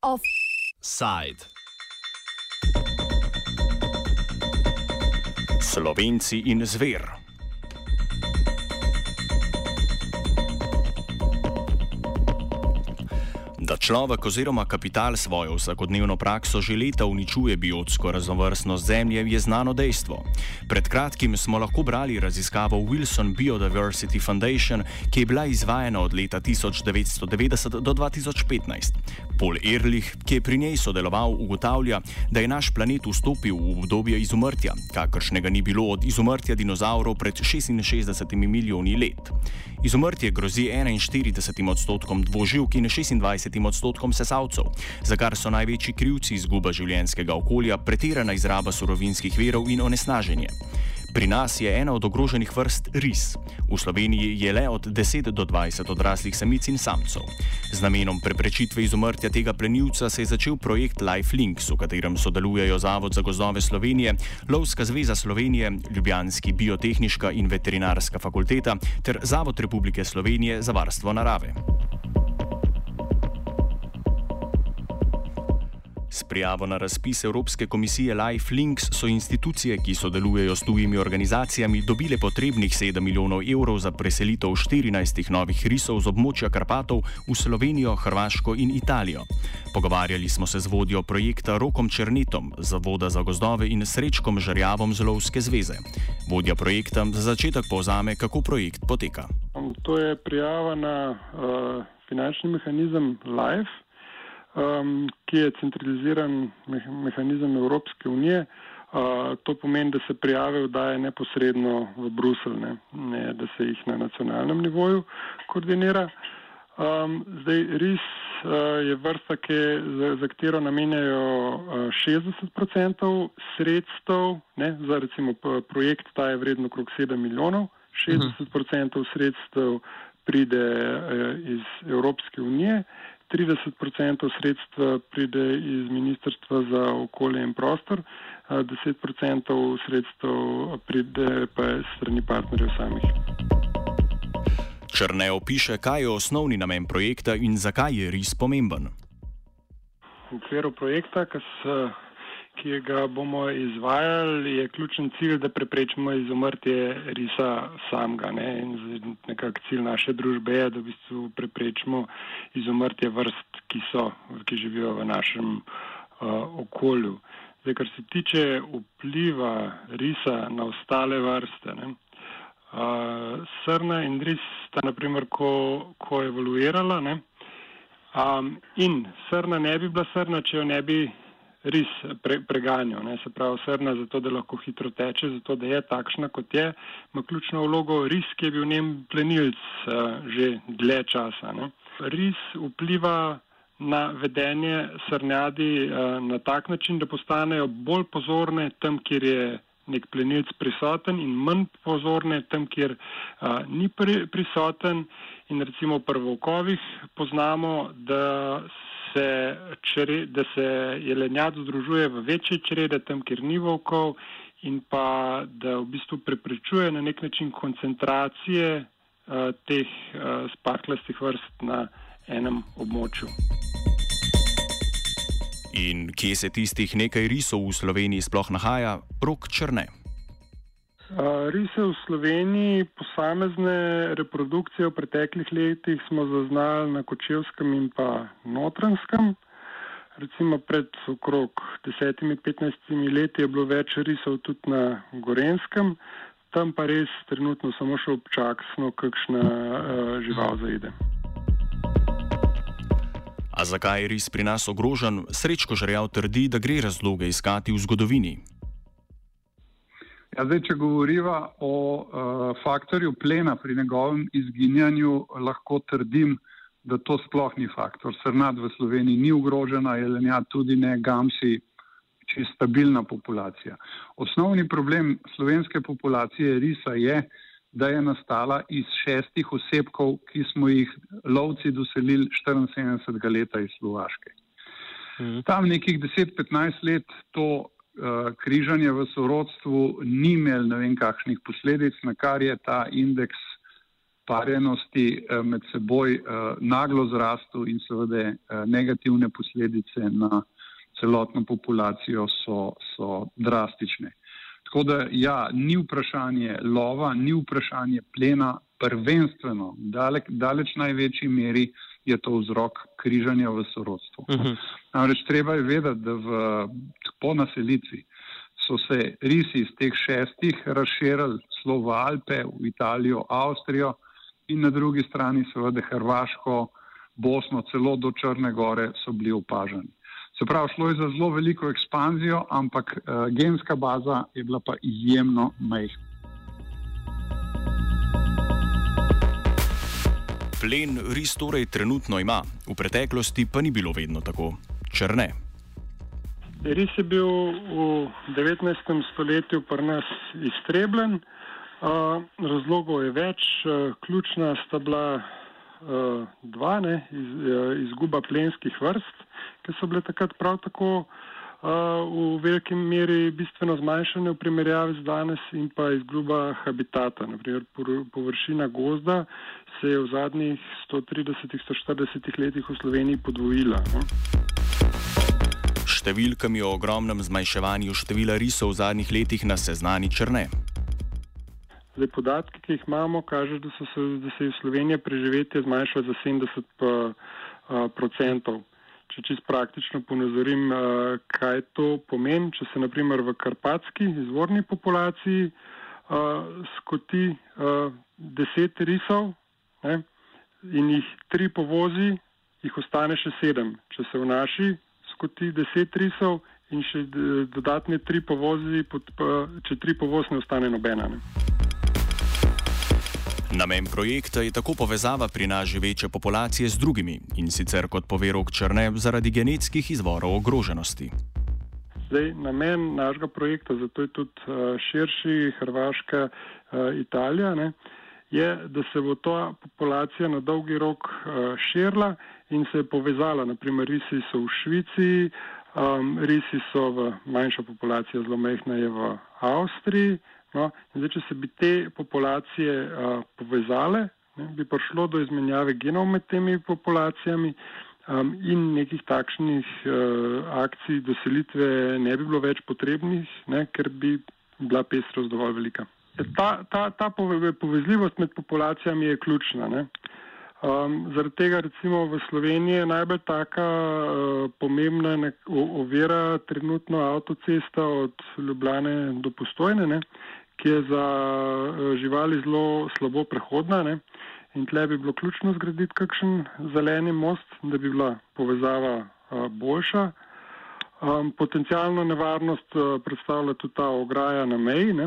Offside. Slovenci in zver. Človek oziroma kapital svojo vsakodnevno prakso že leta uničuje biotsko raznovrstnost zemlje, je znano dejstvo. Pred kratkim smo lahko brali raziskavo Wilson Biodiversity Foundation, ki je bila izvajana od leta 1990 do 2015. Paul Ehrlich, ki je pri njej sodeloval, ugotavlja, da je naš planet vstopil v obdobje izumrtja, kakršnega ni bilo od izumrtja dinozavrov pred 66 milijoni let. Izumrtje grozi 41 odstotkom dvoživk in 26 odstotkom sesalcev, za kar so največji krivci izguba življenskega okolja, pretirana izraba surovinskih verov in onesnaženje. Pri nas je ena od ogroženih vrst ris. V Sloveniji je le od 10 do 20 odraslih samic in samcev. Z namenom preprečitve izumrtja tega plenilca se je začel projekt LifeLinks, v katerem sodelujejo Zavod za gozdove Slovenije, Lovska zveza Slovenije, Ljubljanski biotehniška in veterinarska fakulteta ter Zavod Republike Slovenije za varstvo narave. S prijavo na razpis Evropske komisije LifeLinks so institucije, ki sodelujejo s tujimi organizacijami, dobile potrebnih 7 milijonov evrov za preselitev 14 novih risov z območja Karpatov v Slovenijo, Hrvaško in Italijo. Pogovarjali smo se z vodjo projekta Rokom Črnetom, Zavoda za gozdove in Srečkom Žarjavom z Lovske zveze. Vodja projekta za začetek povzame, kako projekt poteka. To je prijava na uh, finančni mehanizem LIFE um, ki je centraliziran mehanizem Evropske unije. Uh, to pomeni, da se prijave vdaje neposredno v Bruselj, ne? ne da se jih na nacionalnem nivoju koordinira. Um, zdaj, RIS uh, je vrsta, ki, za, za katero namenjajo uh, 60% sredstev, ne? za recimo projekt, ta je vredno okrog 7 milijonov, 60% sredstev pride uh, iz Evropske unije. 30% sredstva pride iz Ministrstva za okolje in prostor, 10% sredstev pride pa iz strani partnerjev samih. Črne opiše, kaj je osnovni namen projekta in zakaj je res pomemben. V okviru projekta, ki se ki ga bomo izvajali, je ključen cilj, da preprečimo izumrtje risa samega. Ne? In nekak cilj naše družbe je, da v bistvu preprečimo izumrtje vrst, ki, so, ki živijo v našem uh, okolju. Zdaj, kar se tiče vpliva risa na ostale vrste. Ne? Uh, srna in ris sta naprimer ko, ko evoluirala ne? um, in srna ne bi bila srna, če jo ne bi res pre, preganjal, ne, se pravi srna zato, da lahko hitro teče, zato, da je takšna, kot je, ima ključno vlogo ris, ki je bil njem plenilc uh, že dlje časa. Ne. Ris vpliva na vedenje srnjadi uh, na tak način, da postanejo bolj pozorne tam, kjer je nek plenilc prisoten in manj pozorne tam, kjer uh, ni pri, prisoten. In recimo v prvokovih poznamo, da se, čre, da se jelenjad združuje v večje črede, tam, kjer ni volkov, in pa da v bistvu preprečuje na nek način koncentracije uh, teh uh, spaklastih vrst na enem območju. In kje se tistih nekaj risov v Sloveniji sploh nahaja, rok črne? Rise v Sloveniji, posamezne reprodukcije v preteklih letih smo zaznali na Kočevskem in pa Notranskem. Recimo pred okrog 10-15 leti je bilo več risov tudi na Gorenskem, tam pa res trenutno samo še občasno kakšna uh, žival zaide. A zakaj je res pri nas ogrožen? Srečko žrjav trdi, da gre razloge iskati v zgodovini. Ja, zdaj, če govoriva o uh, faktorju plena pri njegovem izginjanju, lahko trdim, da to sploh ni faktor. Srnad v Sloveniji ni ogrožena, jelenja tudi ne, gamsi, čist stabilna populacija. Osnovni problem slovenske populacije risa je, da je nastala iz šestih osebkov, ki smo jih lovci doselili 74. leta iz Slovaške. Mhm. Tam nekih 10-15 let to križanje v sorodstvu ni imel ne vem kakšnih posledic, na kar je ta indeks parjenosti med seboj naglo zrastel in seveda negativne posledice na celotno populacijo so, so drastične. Tako da ja, ni vprašanje lova, ni vprašanje plena, prvenstveno, dalek, daleč največji meri je to vzrok križanja v sorodstvu. Uh mhm. -huh. Namreč treba je vedeti, da v, po naselitvi so se risi iz teh šestih razširili slo v Alpe, v Italijo, Avstrijo in na drugi strani seveda Hrvaško, Bosno, celo do Črne gore so bili opaženi. Se pravi, šlo je za zelo veliko ekspanzijo, ampak uh, genska baza je bila pa izjemno majhna. Plen ris torej trenutno ima, v preteklosti pa ni bilo vedno tako. Črne. Ris je bil v 19. stoletju pri nas iztrebljen, razlogov je več, ključna sta bila dva, ne, iz, izguba plenskih vrst ki so bile takrat prav tako v veliki meri bistveno zmanjšane v primerjavi z danes in pa izguba habitata. Naprimer, površina gozda se je v zadnjih 130-140 letih v Sloveniji podvojila. No? Številkami o ogromnem zmanjševanju števila risov v zadnjih letih nas seznani črne. Zdaj, podatki, ki jih imamo, kažejo, da, da se je Slovenija preživetje zmanjšalo za 70 pa, a, procentov. Če čist praktično ponazorim, eh, kaj to pomeni, če se naprimer v karpatski izvorni populaciji uh, skoti uh, deset risov ne, in jih tri povozi, jih ostane še sedem. Če se v naši skoti deset risov in še dodatne tri povozi, če tri povoz ne ostane nobena. Ne. Namen projekta je tako povezava pri nas živeče populacije z drugimi in sicer kot pove rok črne zaradi genetskih izvorov ogroženosti. Zdaj, namen našega projekta, zato je tudi uh, širši Hrvaška, uh, Italija, ne, je, da se bo ta populacija na dolgi rok uh, širila in se je povezala. Naprimer, risi so v Švici, risi so v manjša populacija, zelo mehna je v Avstriji. No, zdaj, če se bi te populacije a, povezale, ne, bi prišlo do izmenjave genov med temi populacijami a, in nekih takšnih a, akcij doselitve ne bi bilo več potrebnih, ne, ker bi bila pestrost dovolj velika. Ta, ta, ta povezljivost med populacijami je ključna. Ne. Um, zaradi tega recimo v Sloveniji je najbolj taka uh, pomembna ovira trenutno avtocesta od Ljubljane do Postojne, ne, ki je za eh, živali zelo slabo prehodna. Ne? In tle bi bilo ključno zgraditi kakšen zeleni most, da bi bila povezava uh, boljša. Um, potencijalno nevarnost uh, predstavlja tudi ta ograja na meji. Ne?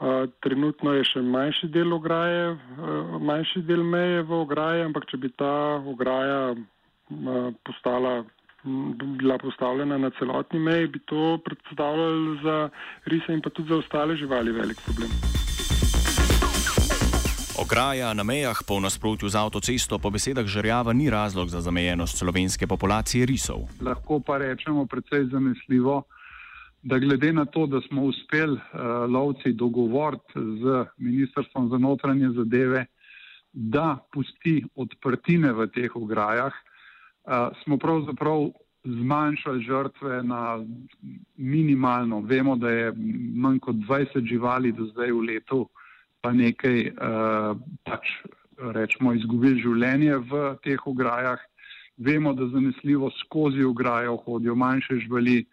Uh, trenutno je še manjši del ograje, uh, manjši del meje v ograji, ampak če bi ta ograja uh, postala bila postavljena na celotni meji, bi to predstavljalo za rise in pa tudi za ostale živali velik problem. Ograja na mejah po nasprotju z avtocesto po besedah Žrjava ni razlog za zamejenost slovenske populacije risov. Lahko pa rečemo precej zanesljivo, da glede na to, da smo uspeli uh, lovci dogovoriti z Ministrstvom za notranje zadeve, da pusti odprtine v teh ograjah, smo pravzaprav zmanjšali žrtve na minimalno. Vemo, da je manj kot 20 živali do zdaj v letu, pa nekaj uh, pač rečemo izgubili življenje v teh ograjah. Vemo, da zanesljivo skozi ograjo hodijo manjše živali,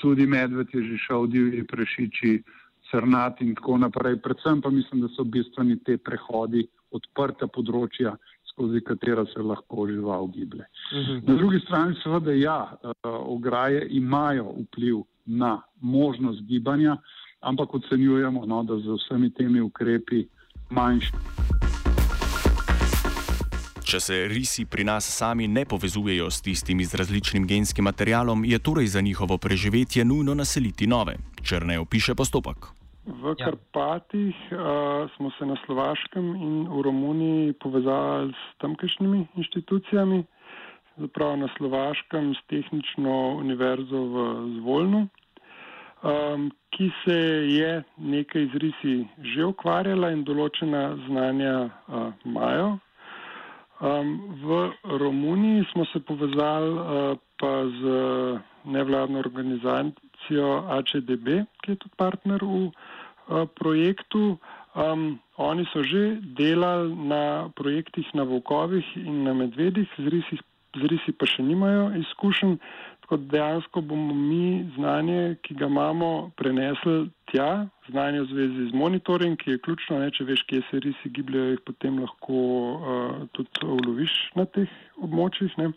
tudi medved je že šel, divji prešiči, srnati in tako naprej. Predvsem pa mislim, da so bistveni te prehodi, odprta področja, skozi katero se lahko žival giblje. Uh mhm. -huh. Na drugi strani seveda ja, eh, ograje imajo vpliv na možnost gibanja, ampak ocenjujemo, no, da z vsemi temi ukrepi manjši. Če se risi pri nas sami ne povezujejo s tistimi z različnim genskim materialom, je torej za njihovo preživetje nujno naseliti nove. Črne opiše postopek. V ja. Karpatih uh, smo se na Slovaškem in v Romuniji povezali s tamkajšnjimi inštitucijami, zapravo na Slovaškem s tehnično univerzo v Zvolnu. um, ki se je nekaj z risi že ukvarjala in določena znanja uh, imajo. Um, v Romuniji smo se povezali uh, pa z nevladno organizacijo AČDB, ki je tudi partner v uh, projektu. Um, oni so že delali na projektih na Vokovih in na Medvedih, z risi, z risi pa še nimajo izkušenj kot dejansko bomo mi znanje, ki ga imamo, prenesli tja, znanje v zvezi z monitoring, ki je ključno, ne, če veš, kje se risi gibljajo, jih potem lahko uh, tudi uloviš na teh območjih. Ne.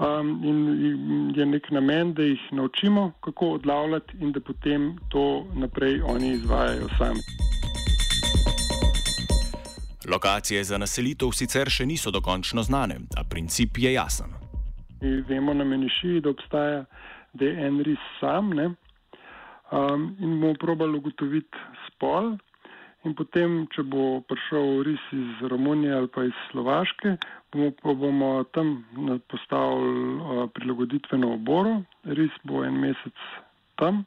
Um, in je nek namen, da jih naučimo, kako odlavljati in da potem to naprej oni izvajajo sami. Lokacije za naselitev sicer še niso dokončno znane, a princip je jasen. Mi vemo na meniši, da obstaja, ris sam ne? um, in bomo probali ugotoviti spol. In potem, če bo prišel ris iz Romunije ali pa iz Slovaške, bomo, pa bomo tam postavili prilagoditveno oboro. Ris bo en mesec tam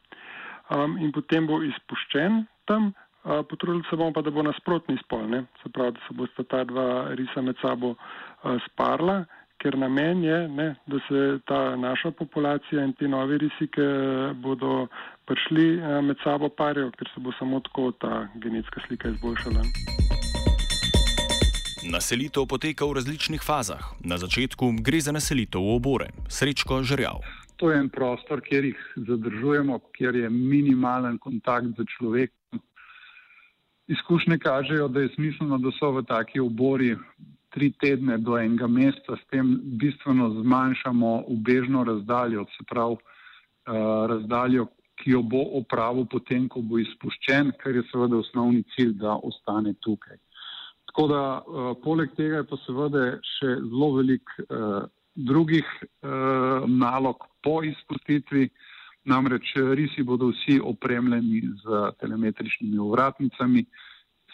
um, in potem bo izpuščen tam. Uh, potrudili se bomo pa, da bo nasprotni spol, ne? se pravi, da se bosta ta dva risa med sabo uh, sparla ker namen je, ne, da se ta naša populacija in ti novi risi, ki bodo prišli eh, med sabo parijo, ker se bo samo tako ta genetska slika izboljšala. Naselitev poteka v različnih fazah. Na začetku gre za naselitev v obore, srečko žrjav. To je en prostor, kjer jih zadržujemo, kjer je minimalen kontakt z človekom. Izkušnje kažejo, da je smiselno, da so v taki obori tri tedne do enega mesta, s tem bistveno zmanjšamo ubežno razdaljo, se pravi uh, razdaljo, ki jo bo opravil potem, ko bo izpuščen, ker je seveda osnovni cilj, da ostane tukaj. Tako da uh, poleg tega je pa seveda še zelo velik uh, drugih uh, nalog po izpustitvi, namreč risi bodo vsi opremljeni z telemetričnimi uvratnicami, uh,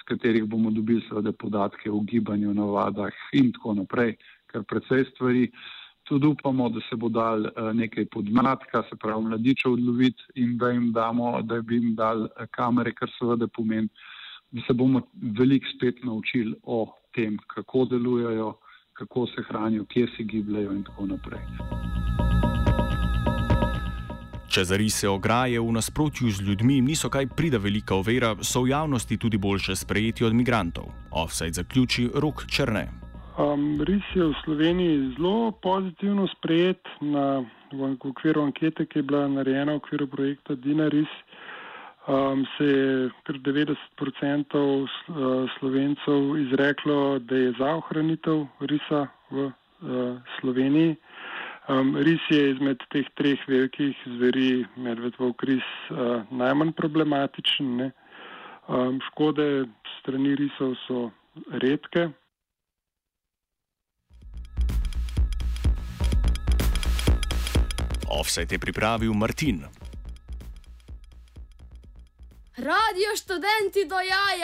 katerih bomo dobili seveda podatke o gibanju, navadah in tako naprej, kar precej stvari. Tudi upamo, da se bo dal eh, nekaj podmladka, se pravi mladiče odloviti in da jim damo, da bi jim dal eh, kamere, kar seveda pomeni, da se bomo veliko spet naučili o tem, kako delujejo, kako se hranijo, kje se gibljajo in tako naprej. Če zarise ograje v nasprotju z ljudmi niso kaj prida velika ovira, so v javnosti tudi boljše sprejeti od migrantov. Offside zaključi rok črne. Um, ris je v Sloveniji zelo pozitivno sprejet na, v okviru ankete, ki je bila narejena v okviru projekta Dinaris. Um, se je kar 90% uh, slovencev izreklo, da je za ohranitev risa v uh, Sloveniji. Um, ris je izmed teh treh velikih zveri, medvedov kris, uh, najmanj problematičen. Um, škode strani risov so redke. Offset je pripravil Martin. Radio študenti do jaja!